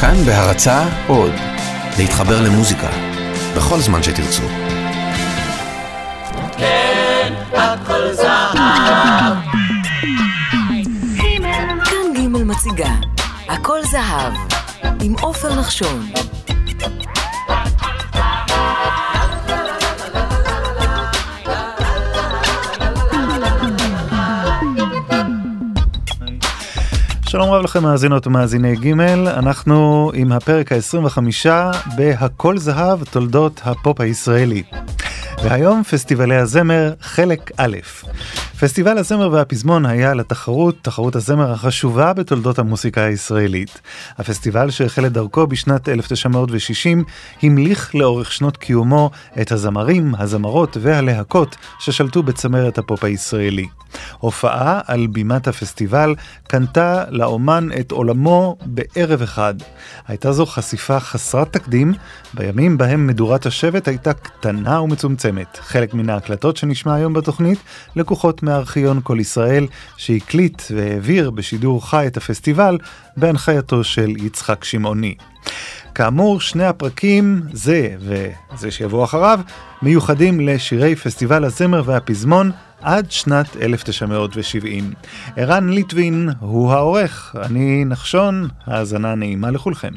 כאן בהרצה עוד, להתחבר למוזיקה, בכל זמן שתרצו. כן, הכל זהב. כאן ג' מציגה, הכל זהב, עם עופר נחשון. שלום רב לכם מאזינות ומאזיני ג', אנחנו עם הפרק ה-25 בהכל זהב תולדות הפופ הישראלי. והיום פסטיבלי הזמר חלק א'. פסטיבל הזמר והפזמון היה לתחרות, תחרות הזמר החשובה בתולדות המוסיקה הישראלית. הפסטיבל שהחל את דרכו בשנת 1960 המליך לאורך שנות קיומו את הזמרים, הזמרות והלהקות ששלטו בצמרת הפופ הישראלי. הופעה על בימת הפסטיבל קנתה לאומן את עולמו בערב אחד. הייתה זו חשיפה חסרת תקדים, בימים בהם מדורת השבט הייתה קטנה ומצומצמת. חלק מן ההקלטות שנשמע היום בתוכנית לקוחות מארכיון כל ישראל, שהקליט והעביר בשידור חי את הפסטיבל בהנחייתו של יצחק שמעוני. כאמור, שני הפרקים, זה וזה שיבוא אחריו, מיוחדים לשירי פסטיבל הזמר והפזמון עד שנת 1970. ערן ליטבין הוא העורך, אני נחשון, האזנה נעימה לכולכם.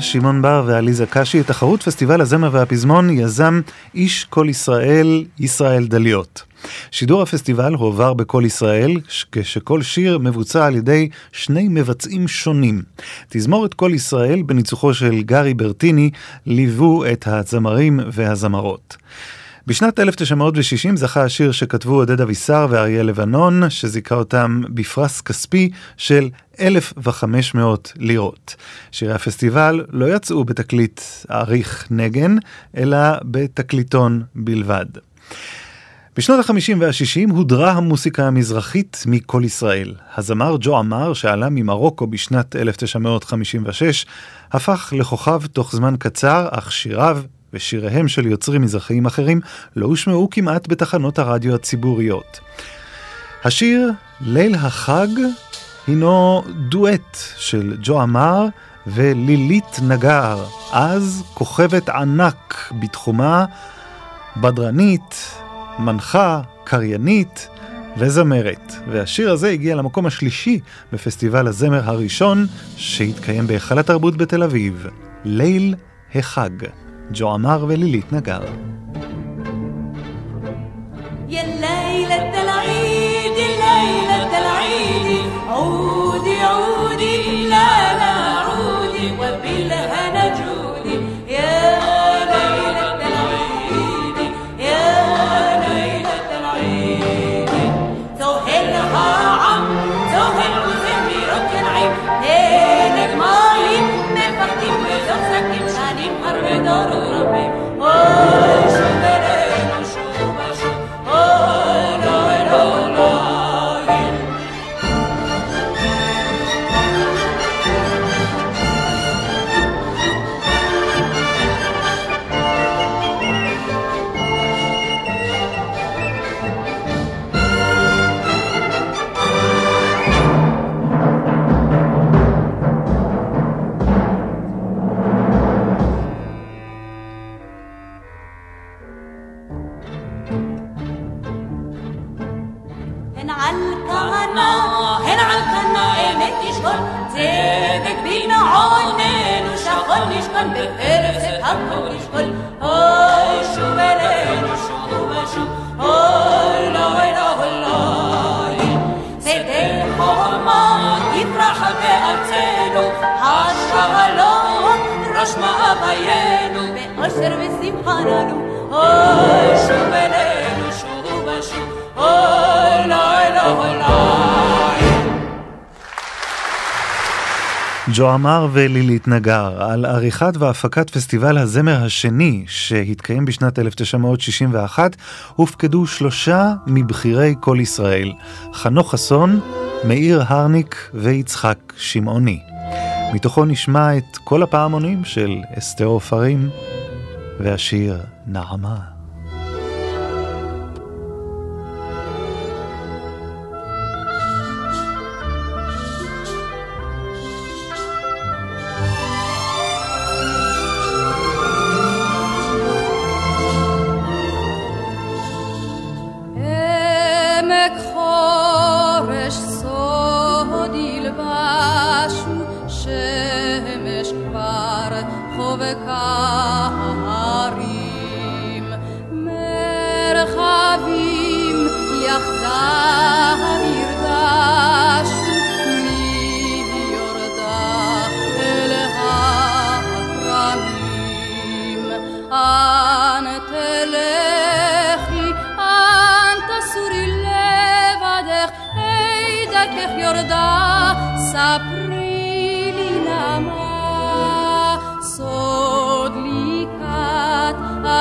שמעון בר ועליזה קשי, את תחרות פסטיבל הזמר והפזמון יזם איש כל ישראל, ישראל דליות. שידור הפסטיבל הועבר בכל ישראל, כשכל שיר מבוצע על ידי שני מבצעים שונים. תזמורת כל ישראל בניצוחו של גרי ברטיני ליוו את הזמרים והזמרות. בשנת 1960 זכה השיר שכתבו עודד אבישר ואריה לבנון, שזיכה אותם בפרס כספי של 1,500 לירות. שירי הפסטיבל לא יצאו בתקליט אריך נגן, אלא בתקליטון בלבד. בשנות ה-50 וה-60 הודרה המוסיקה המזרחית מכל ישראל. הזמר ג'ו עמר, שעלה ממרוקו בשנת 1956, הפך לכוכב תוך זמן קצר, אך שיריו ושיריהם של יוצרים מזרחיים אחרים לא הושמעו כמעט בתחנות הרדיו הציבוריות. השיר "ליל החג" הינו דואט של ג'ו אמר ולילית נגר, אז כוכבת ענק בתחומה, בדרנית, מנחה, קריינית, וזמרת. והשיר הזה הגיע למקום השלישי בפסטיבל הזמר הראשון שהתקיים בהיכל התרבות בתל אביב, ליל החג. ג'ו עמר ולילית נגר. يا ليلة العيد ليلة العيد عودي عودي لا لا عودي وبالهنا Lord, Lord, Lord, צדק בנעוננו שכול נשכון בפרץ הכל נשכול אוי שוב אלינו שוב ושוב אוי לא אלוהי צדי חומה יתרחב בארצנו השלום לא ראש מאוויינו. באושר ושמחה לנו אוי שוב אלינו שוב ושוב אוי לא אלוהי ג'ו עמר ולילית נגר על עריכת והפקת פסטיבל הזמר השני שהתקיים בשנת 1961 הופקדו שלושה מבכירי כל ישראל, חנוך חסון, מאיר הרניק ויצחק שמעוני. מתוכו נשמע את כל הפעמונים של אסתר עופרים והשיר נעמה.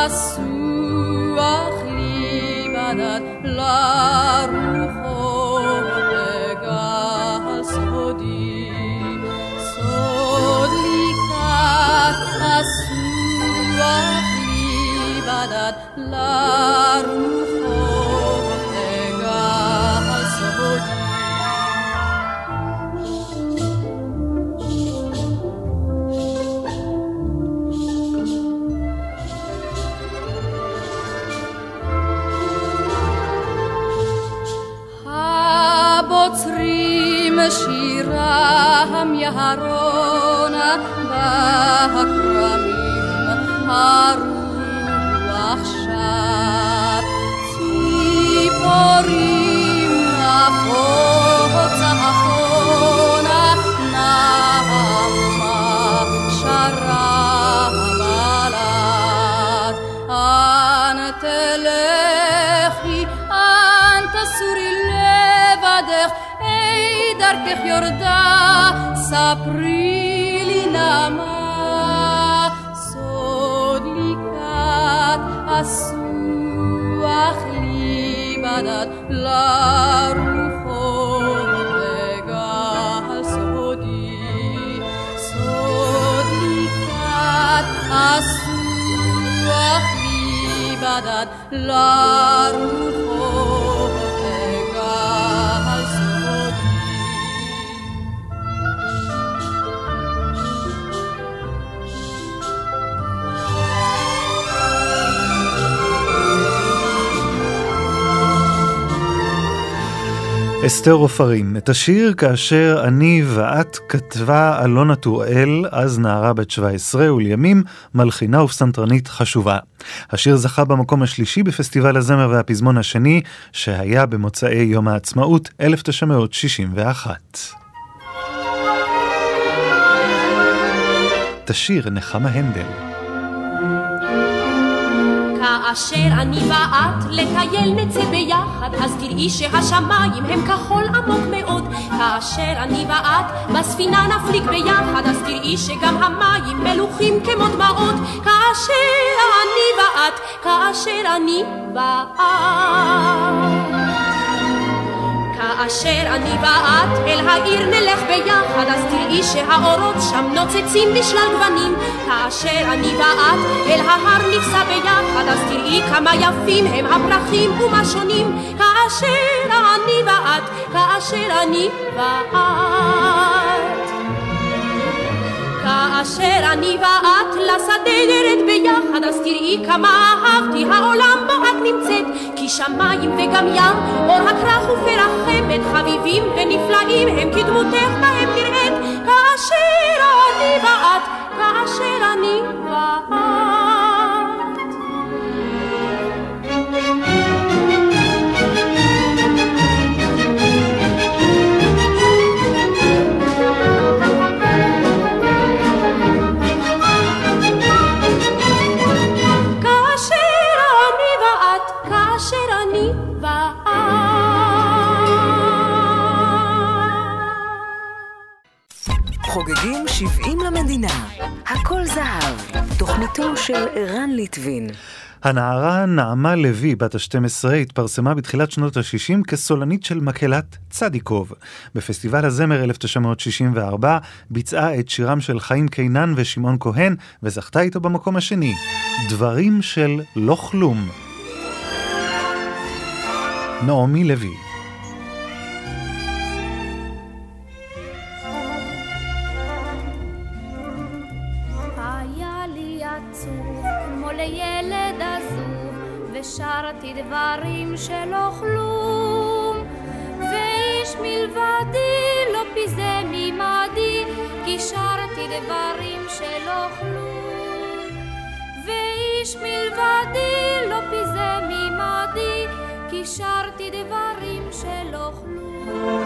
לקראת אסוח לי בדד שירם יהרונה בכרמים הרוח שט ציפורים και χιορτά σ' Απρίλινα μας οδλικάτ ασού αχλίβανατ λαρού Asua, Libadat, Laru. אסתר עופרים, את השיר כאשר אני ואת כתבה אלונה טוראל, אז נערה בת 17 ולימים מלחינה ופסנתרנית חשובה. השיר זכה במקום השלישי בפסטיבל הזמר והפזמון השני, שהיה במוצאי יום העצמאות 1961. תשיר נחמה הנדל. כאשר אני ואת לטייל נצא ביחד, אז תראי שהשמיים הם כחול עמוק מאוד. כאשר אני ואת בספינה נפליג ביחד, אז תראי שגם המים מלוכים כמו דמעות. כאשר אני ואת, כאשר אני ואת. כאשר אני ואת אל העיר נלך ביחד, אז תראי שהאורות שם נוצצים בשלל גוונים. כאשר אני ואת אל ההר ניסע ביחד, אז תראי כמה יפים הם הפרחים ומה שונים. כאשר אני ואת, כאשר אני ואת. כאשר אני ואת לשדה נרד ביחד, אז תראי כמה אהבתי העולם. כי שמיים וגם ים, אור הכרך ופרח חמד, חביבים ונפלאים הם כדמותך בהם נראית. כאשר אני ואת, כאשר אני ואת. 70 למדינה. הכל זהב. תוכניתו של ערן ליטבין. הנערה נעמה לוי, בת ה-12, התפרסמה בתחילת שנות ה-60 כסולנית של מקהלת צדיקוב. בפסטיבל הזמר 1964 ביצעה את שירם של חיים קינן ושמעון כהן, וזכתה איתו במקום השני. דברים של לא כלום. נעמי לוי ושרתי דברים שלא כלום, ואיש מלבדי לא פיזה ממדי, כי שרתי דברים שלא כלום. ואיש מלבדי לא פיזה ממדי, כי שרתי דברים שלא כלום.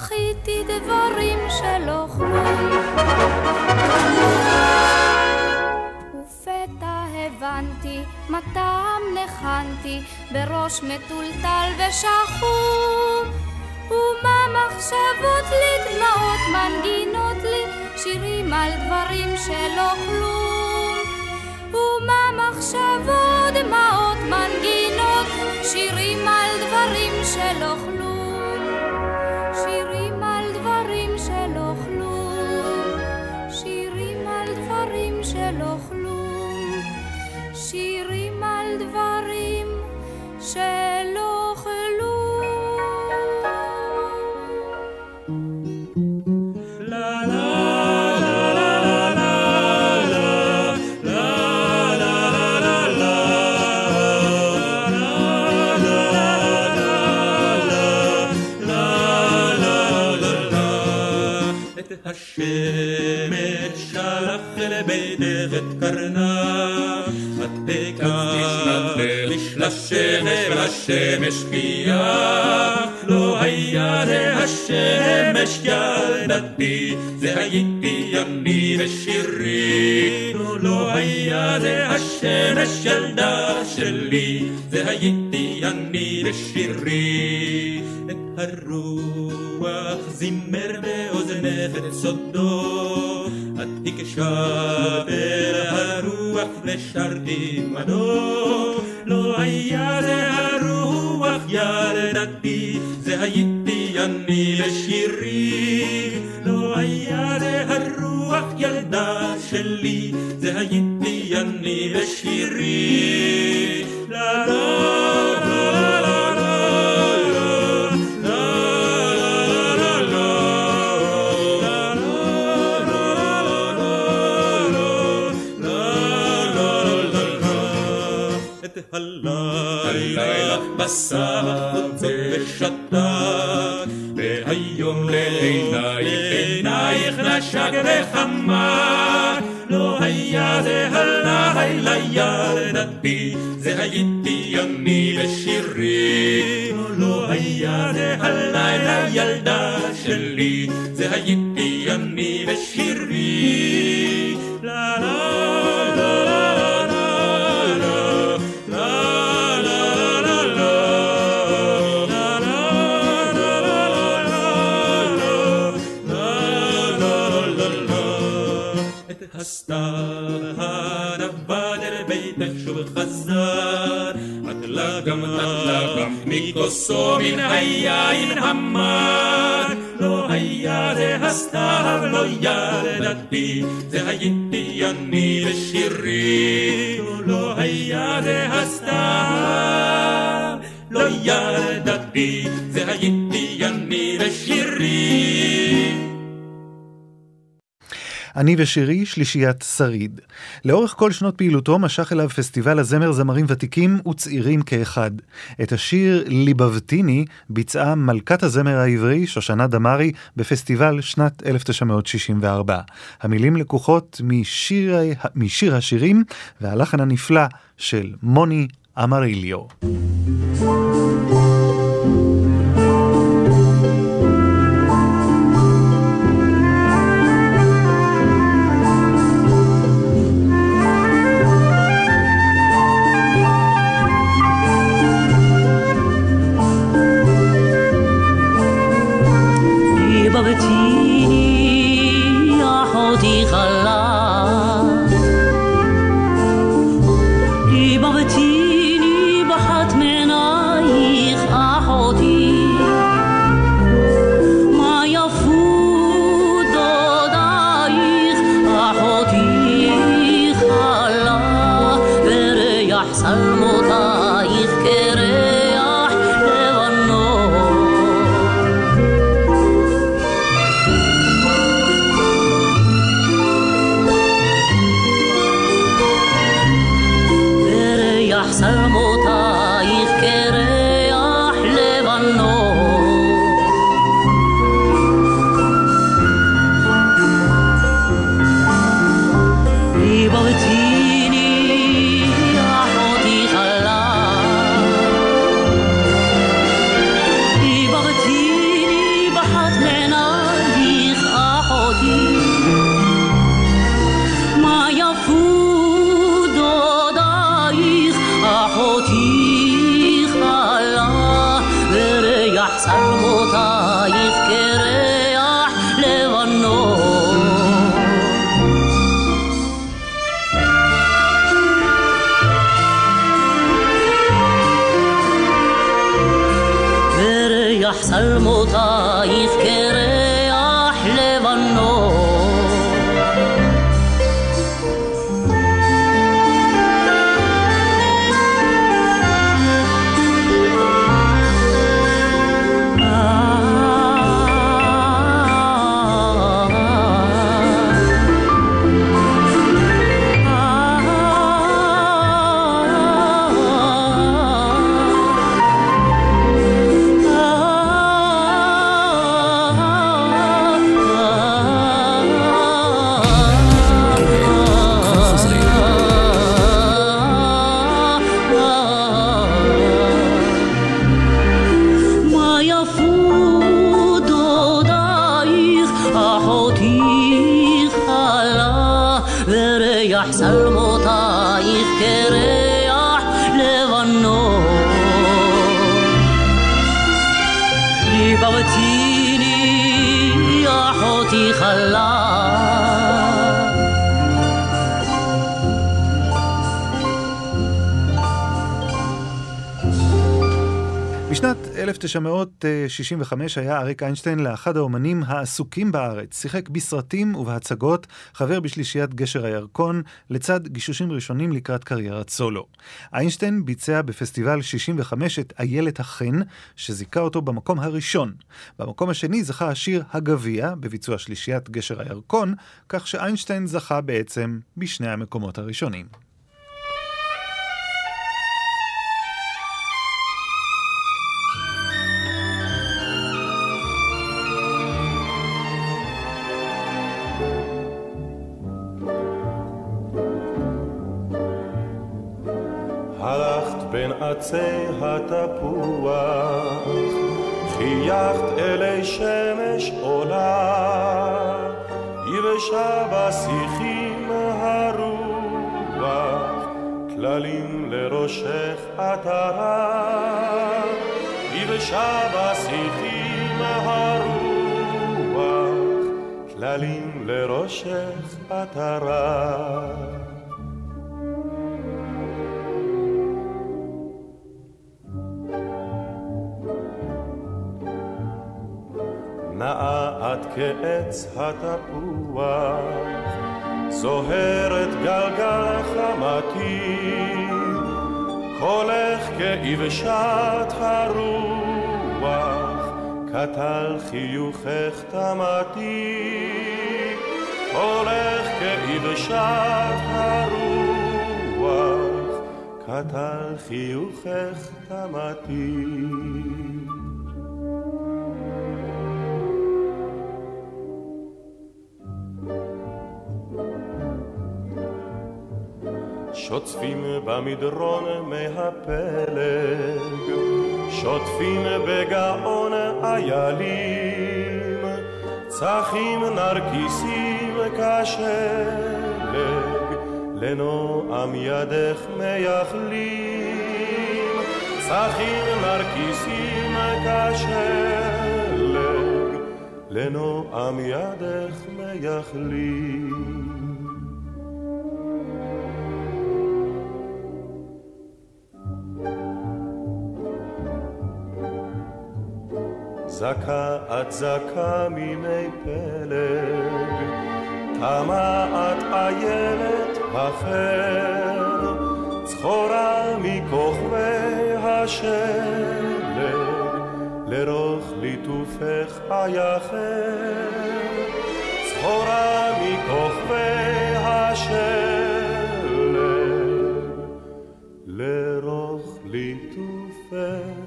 בכיתי דברים שלא כלום ופתע הבנתי מה טעם נחנתי בראש מטולטל ושחום ומה מחשבות לי דמעות מנגינות לי שירים על דברים שלא כלום ומה מחשבות דמעות מנגינות שירים על דברים שלא כלום חייך, לא היה זה השמש ילדתי, זה הייתי אני ושירי, לא לא היה זה השמש ילדה שלי, זה הייתי אני בשירי. את הרוח זימר באוזנך את סודו, את הקשה אל הרוח ושרתי מנו. לא היה זה הלילה ילדתי, זה הייתי גם מכוסו מן היין המר. לא היה זה הסתיו, לא ידעתי, זה הייתי אני בשירי. לא היה זה הסתיו, לא ידעתי, זה הייתי אני ושירי, שלישיית שריד. לאורך כל שנות פעילותו משך אליו פסטיבל הזמר זמרים ותיקים וצעירים כאחד. את השיר ליבבתיני ביצעה מלכת הזמר העברי שושנה דמארי בפסטיבל שנת 1964. המילים לקוחות משיר, משיר השירים והלחן הנפלא של מוני אמריליו. 1965 היה אריק איינשטיין לאחד האומנים העסוקים בארץ. שיחק בסרטים ובהצגות, חבר בשלישיית גשר הירקון, לצד גישושים ראשונים לקראת קריירת סולו. איינשטיין ביצע בפסטיבל 65 את איילת החן, שזיכה אותו במקום הראשון. במקום השני זכה השיר הגביע, בביצוע שלישיית גשר הירקון, כך שאיינשטיין זכה בעצם בשני המקומות הראשונים. עצי התפוח, חייכת אלי שמש עולה, יבשה בשיחים הרוח, כללים לראשך עטרה, יבשה בשיחים הרוח, כללים לראשך עטרה. כעץ התפוח, זוהרת גלגל חמתי, קולך כאבשת הרוח, קטל חיוכך תמתי, קולך כאבשת הרוח, קטל חיוכך תמתי. שוטפים במדרון מהפלג, שוטפים בגאון איילים, צחים נרקיסים כשלג, לנועם ידך מייחלים, צחים נרקיסים כשלג, לנועם ידך מייחלים. זכה את זכה מימי פלג, תמה את איילת החר, צחורה מכוכבי השלג, לרוך ליטופך אייחר, צחורה מכוכבי השלג, לרוך ליטופך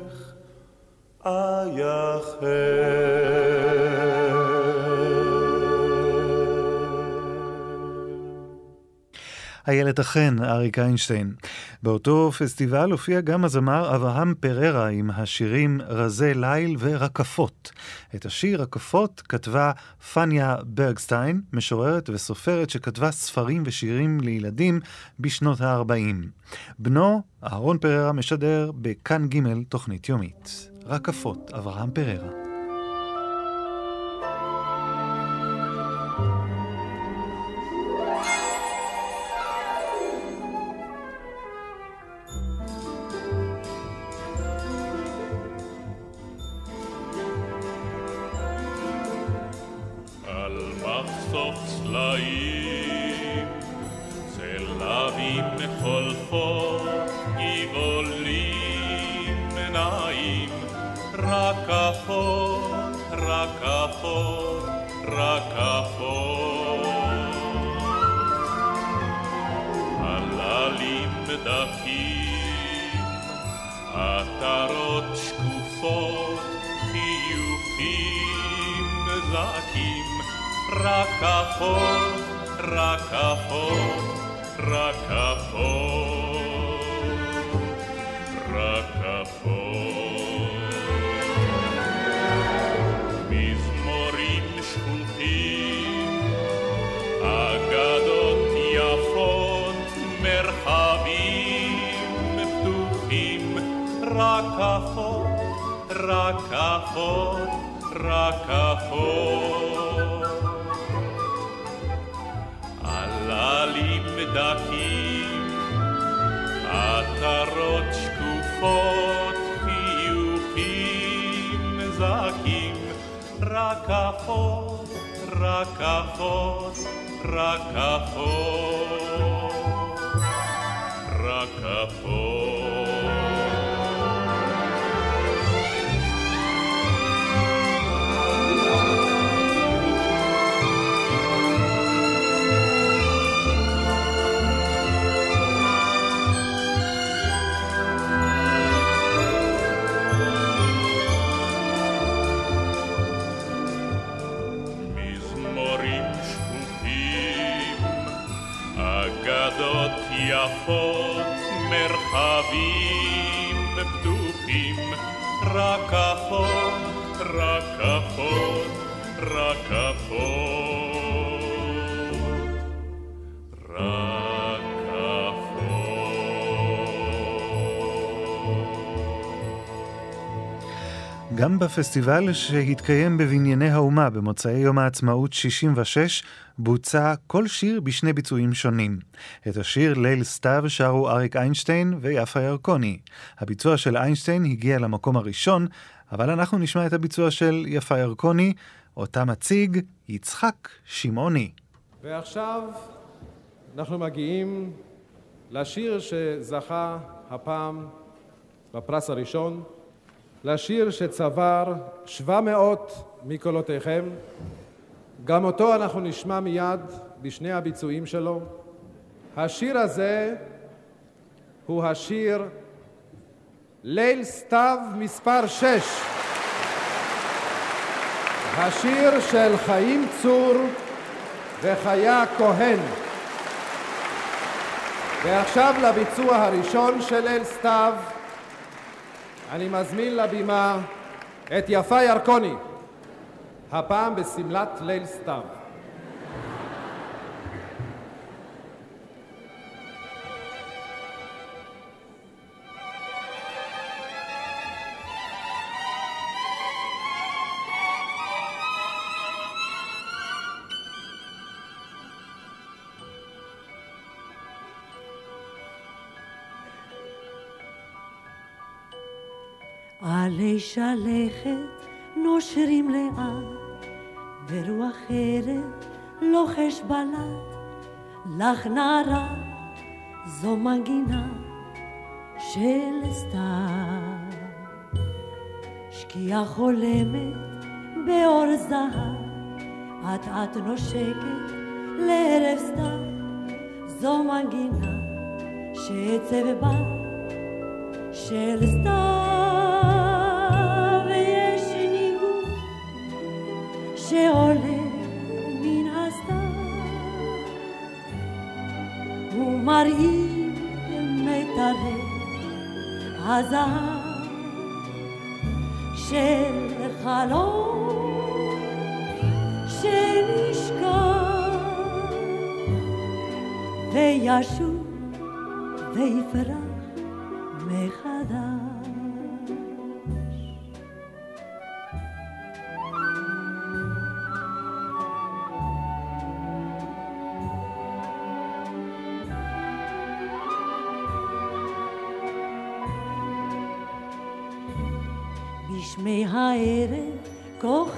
איילת החן, אריק איינשטיין. באותו פסטיבל הופיע גם הזמר אברהם פררה עם השירים רזי ליל ורקפות. את השיר רקפות כתבה פניה ברגסטיין, משוררת וסופרת שכתבה ספרים ושירים לילדים בשנות ה-40. בנו, אהרון פררה, משדר בכאן ג' תוכנית יומית. רקפות, אברהם פררה. גם בפסטיבל שהתקיים בבנייני האומה במוצאי יום העצמאות 66, בוצע כל שיר בשני ביצועים שונים. את השיר ליל סתיו שרו אריק איינשטיין ויפה ירקוני. הביצוע של איינשטיין הגיע למקום הראשון, אבל אנחנו נשמע את הביצוע של יפה ירקוני, אותה מציג יצחק שמעוני. ועכשיו אנחנו מגיעים לשיר שזכה הפעם בפרס הראשון, לשיר שצבר 700 מקולותיכם. גם אותו אנחנו נשמע מיד בשני הביצועים שלו. השיר הזה הוא השיר ליל סתיו מספר 6. השיר של חיים צור וחיה כהן. ועכשיו לביצוע הראשון של ליל סתיו. אני מזמין לבימה את יפה ירקוני, הפעם בשמלת ליל סתיו. שלכת נושרים לאט, ורוח ערב לוחש בלט, לך נערה זו מנגינה של סתיו. שקיעה חולמת באור זהב, אט אט נושקת לערב סתיו, זו מנגינה שעצב בה של סתיו ומראים מיתרי הזהב של חלום שנשכח וישוב ויפרח מחדש.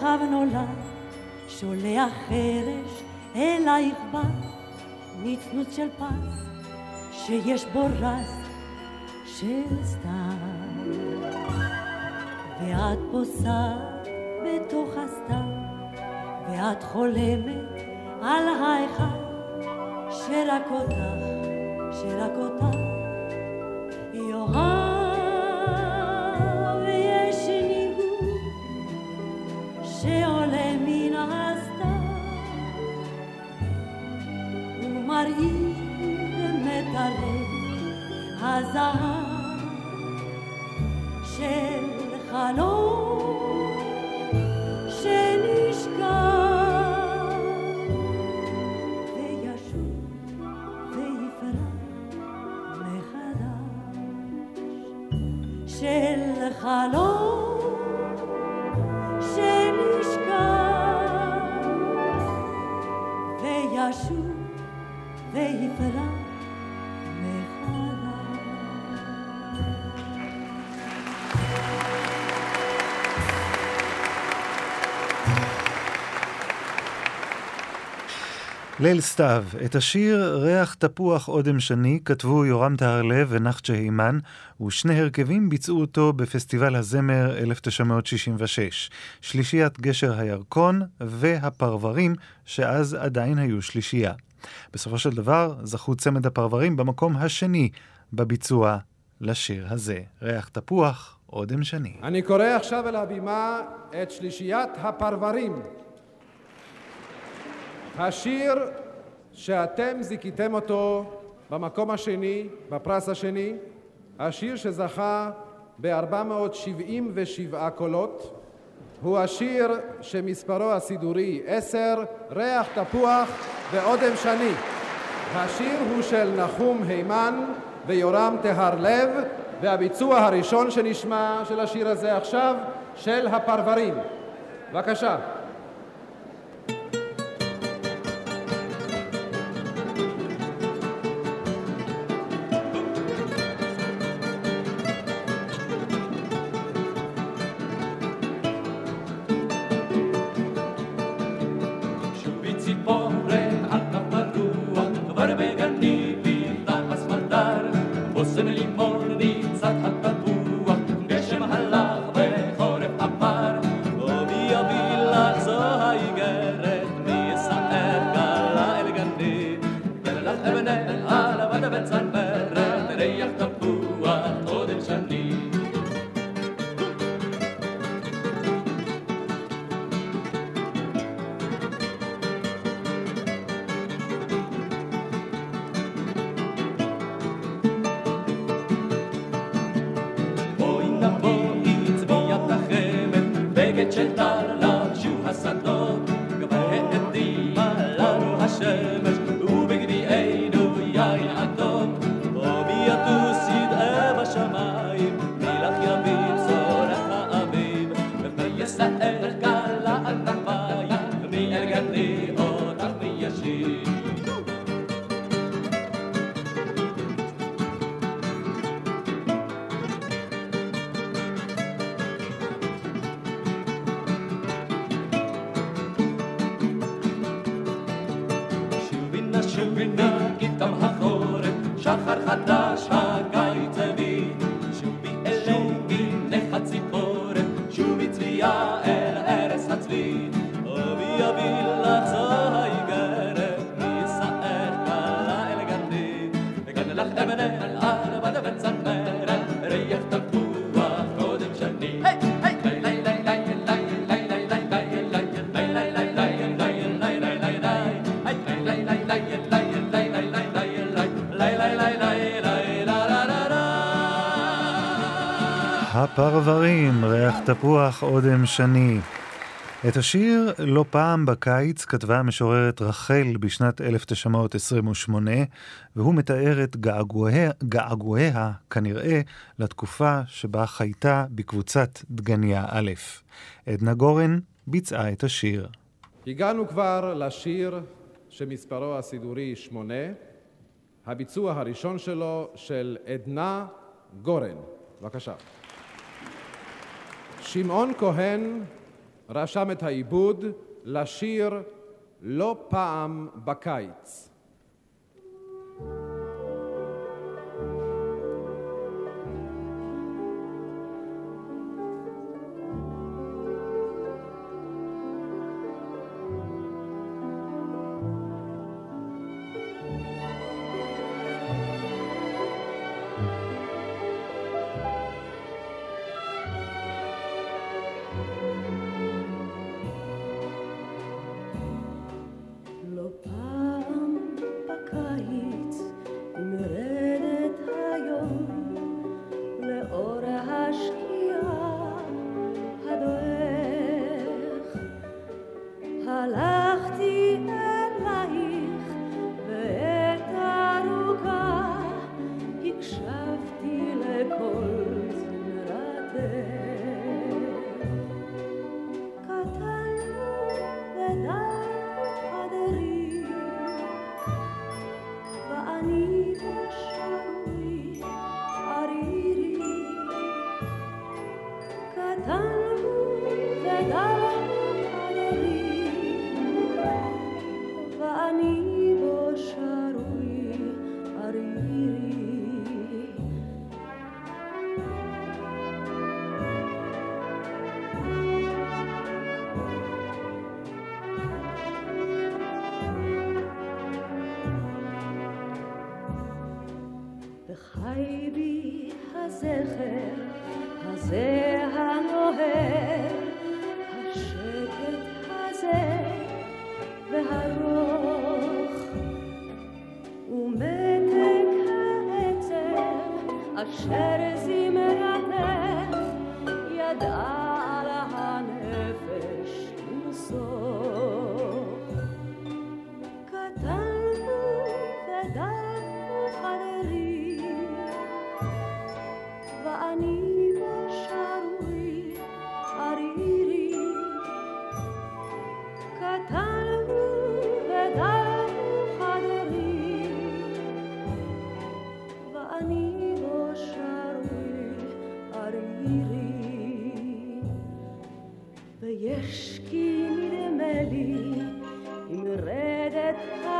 כוכב נולד, שולח חרש אלייך בא, נצנוץ של פס שיש בו רז של סתיו. ואת פוסעת בתוך הסתיו, ואת חולמת על האחד שרק אותך, שרק אותך הזהב ליל סתיו, את השיר "ריח תפוח אודם שני" כתבו יורם טהרלב ונחצ'ה הימן, ושני הרכבים ביצעו אותו בפסטיבל הזמר 1966. שלישיית גשר הירקון והפרברים, שאז עדיין היו שלישייה. בסופו של דבר זכו צמד הפרברים במקום השני בביצוע לשיר הזה. ריח תפוח אודם שני. אני קורא עכשיו אל הבימה את שלישיית הפרברים. השיר שאתם זיכיתם אותו במקום השני, בפרס השני, השיר שזכה ב-477 קולות, הוא השיר שמספרו הסידורי עשר, ריח תפוח ואודם שני. השיר הוא של נחום הימן ויורם טהרלב, והביצוע הראשון שנשמע של השיר הזה עכשיו, של הפרברים. בבקשה. הפרברים, ריח תפוח אודם שני. את השיר לא פעם בקיץ כתבה המשוררת רחל בשנת 1928, והוא מתאר את געגועיה, געגועיה כנראה לתקופה שבה חייתה בקבוצת דגניה א'. עדנה גורן ביצעה את השיר. הגענו כבר לשיר שמספרו הסידורי שמונה, הביצוע הראשון שלו של עדנה גורן. בבקשה. שמעון כהן רשם את העיבוד לשיר לא פעם בקיץ.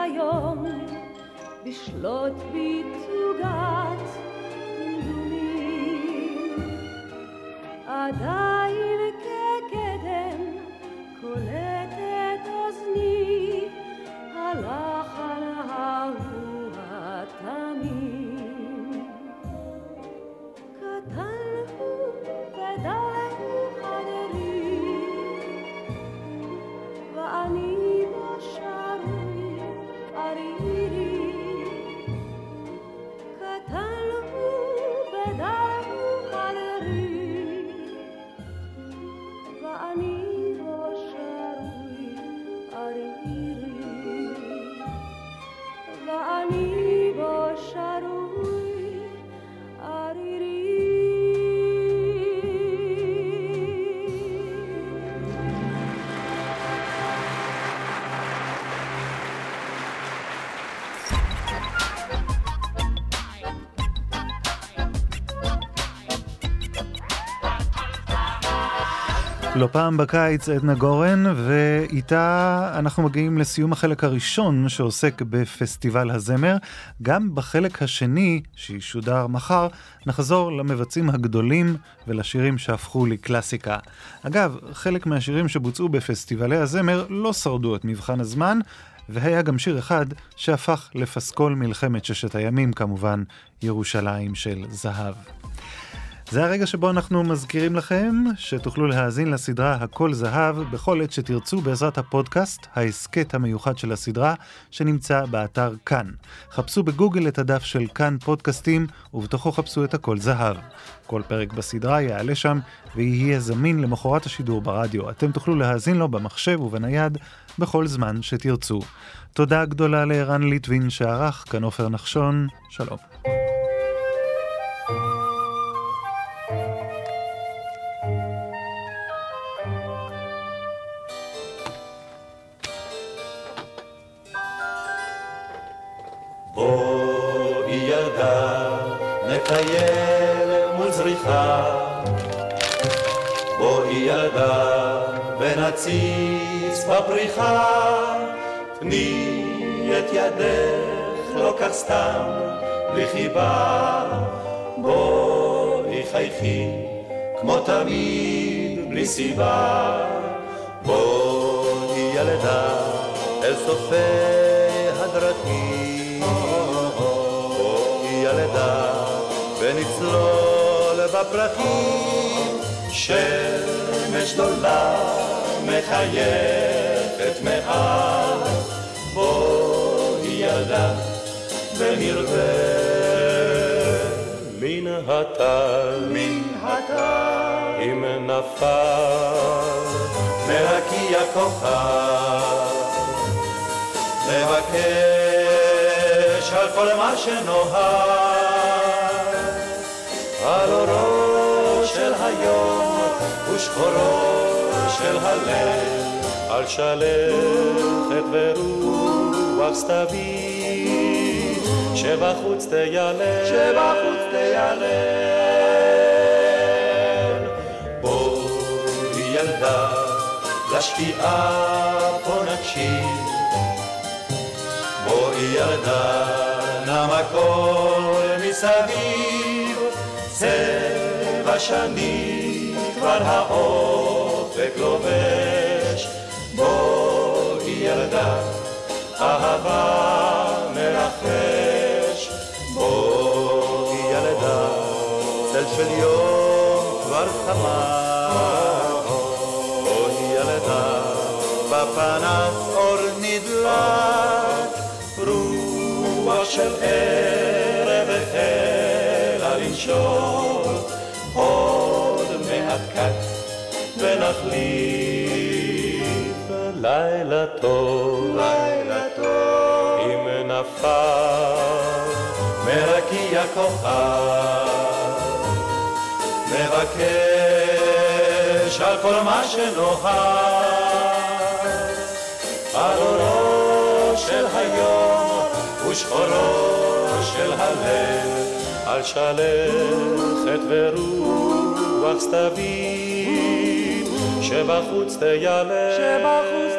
היום בשלוט בי תוגת דמדומים. עדיין לא פעם בקיץ עדנה גורן, ואיתה אנחנו מגיעים לסיום החלק הראשון שעוסק בפסטיבל הזמר. גם בחלק השני, שישודר מחר, נחזור למבצעים הגדולים ולשירים שהפכו לקלאסיקה. אגב, חלק מהשירים שבוצעו בפסטיבלי הזמר לא שרדו את מבחן הזמן, והיה גם שיר אחד שהפך לפסקול מלחמת ששת הימים, כמובן, ירושלים של זהב. זה הרגע שבו אנחנו מזכירים לכם שתוכלו להאזין לסדרה הכל זהב בכל עת שתרצו בעזרת הפודקאסט, ההסכת המיוחד של הסדרה, שנמצא באתר כאן. חפשו בגוגל את הדף של כאן פודקאסטים, ובתוכו חפשו את הכל זהב. כל פרק בסדרה יעלה שם ויהיה זמין למחרת השידור ברדיו. אתם תוכלו להאזין לו במחשב ובנייד בכל זמן שתרצו. תודה גדולה לערן ליטבין שערך, כאן עופר נחשון, שלום. בפריחה. תני את ידך, לא כך סתם, בלי חיבה. בואי חייכי, כמו תמיד, בלי סיבה. בואי ילדה, אל סופי הדרכים. בואי ילדה, ונצלול בפרחים. שמש גדולה מחייכת מעט. בואי ילדה, ונרווה מן הטל. מן הטל. אם נפל מהקי הכוכב. לבקש על כל מה שנוהג, על אורו של היום ושחורו של הלב, על שלכת ורוח סתווי, שבחוץ תיילל, שבחוץ תיילל. בואי ילדה, לשקיעה פה נקשיב. בואי ילדה, נם הכל מסביב, צבע שני כבר האופק לובש. בואי ילדה, אהבה מרחש. בואי ילדה, צל של יום כבר חמה. בואי ילדה, בפנס אור נדלק, רוח של ערב החלה לנשום, עוד מעט קט ונחליט. לילה טוב, לילה טוב, אם נפל מרקיע כוחה, מבקש על כל מה שנוחה, על אורו של היום ושחורו של הלב, על שלכת ורוח סתווי שבחוץ תיילך, שבחוץ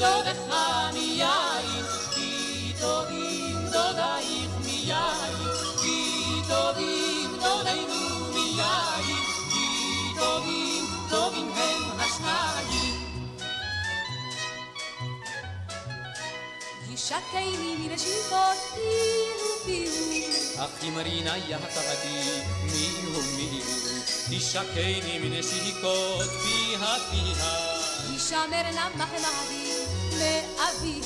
טובים דודך מיין, כי טובים דודייך מיין, כי טובים דודינו מיין, כי טובים טובים הם השניים. גישתני מנשיקות פיהו פיהו. אך אמרינה יחדי מיהו מיהו, תשקני מנשיקות פיה פיה. הישמר נא מאביה,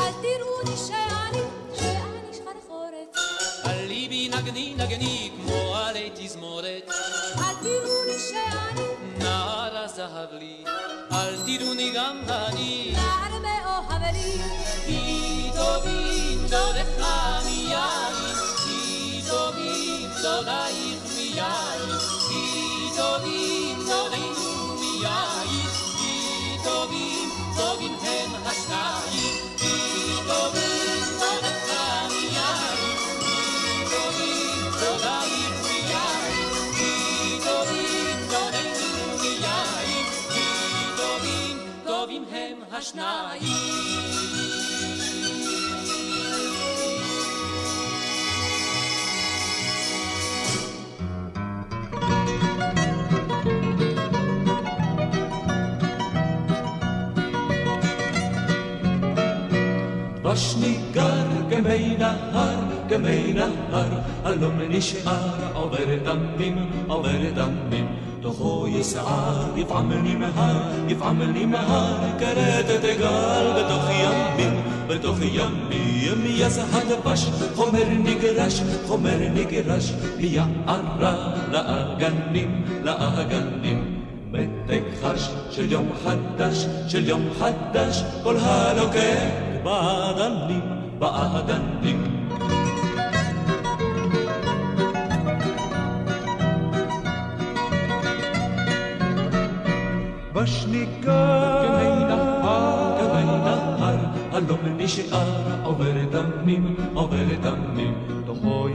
אל תראוני שאני, שאני שחרחורת. על ליבי נגני נגני כמו עלי תזמורת, אל תראוני שאני, נער הזהב לי, אל תראוני גם אני. נער מאוהב לי. כי טובים דודך השניים. בשניגר גמי נהר, גמי נהר, הלום נשאר עובר דמים, עובר דמים. תוכו יסער, יפעם לי מהר, יפעם לי מהר, כרתת גל בתוך ימים, בתוך ימים, יז הדבש, חומר נגרש, חומר נגרש, יערה לאגנים, לאגנים. מתק חש של יום חדש, של יום חדש, כל הלוקח באדנים, באדנים. בשניקה כמי נהר, הלום נשאר, עובר דמים, עובר דמים, תוכו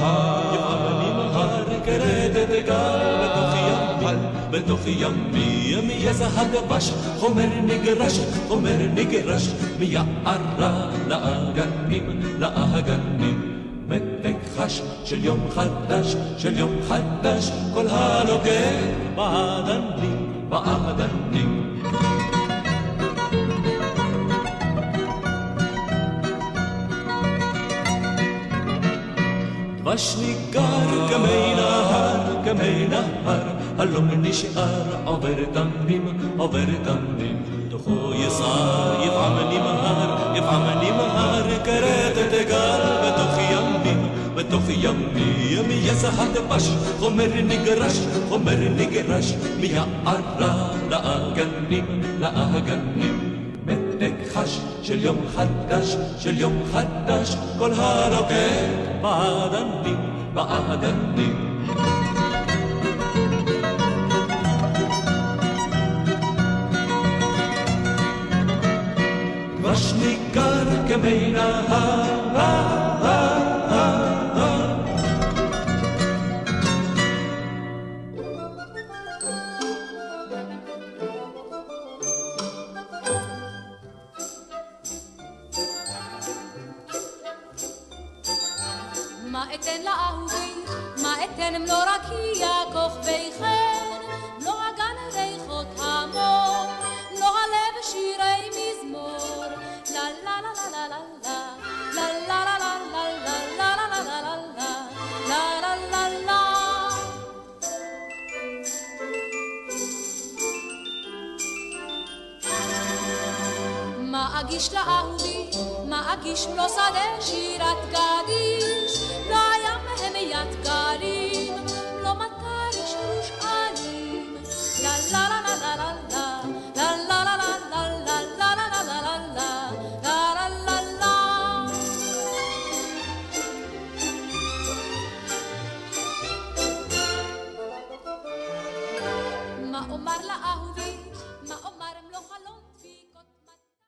מהר, כרתת גל בתוך ימים, בתוך ימים, יזע הדבש, חומר נגרש, חומר נגרש, מיערה לאגנים, לאגנים. מתק חש של יום חדש, של יום חדש, כל הנוגע באדנים, وأخذتني وشني الجار كما ينهار كما ينهار قال مني شقار عبر تمريم عبر تمريم دخوي صار يفعمني مهار يفعمني مهار كريت تجار بتخيار ימים, בתוך ימים, יזע הדבש, חומר נגרש, חומר נגרש, מיערה לאגנים, לאגנים. מתק חש של יום חדש, של יום חדש, כל הרוקד באדנים, באדנים. דבש ניגר כמי נהר,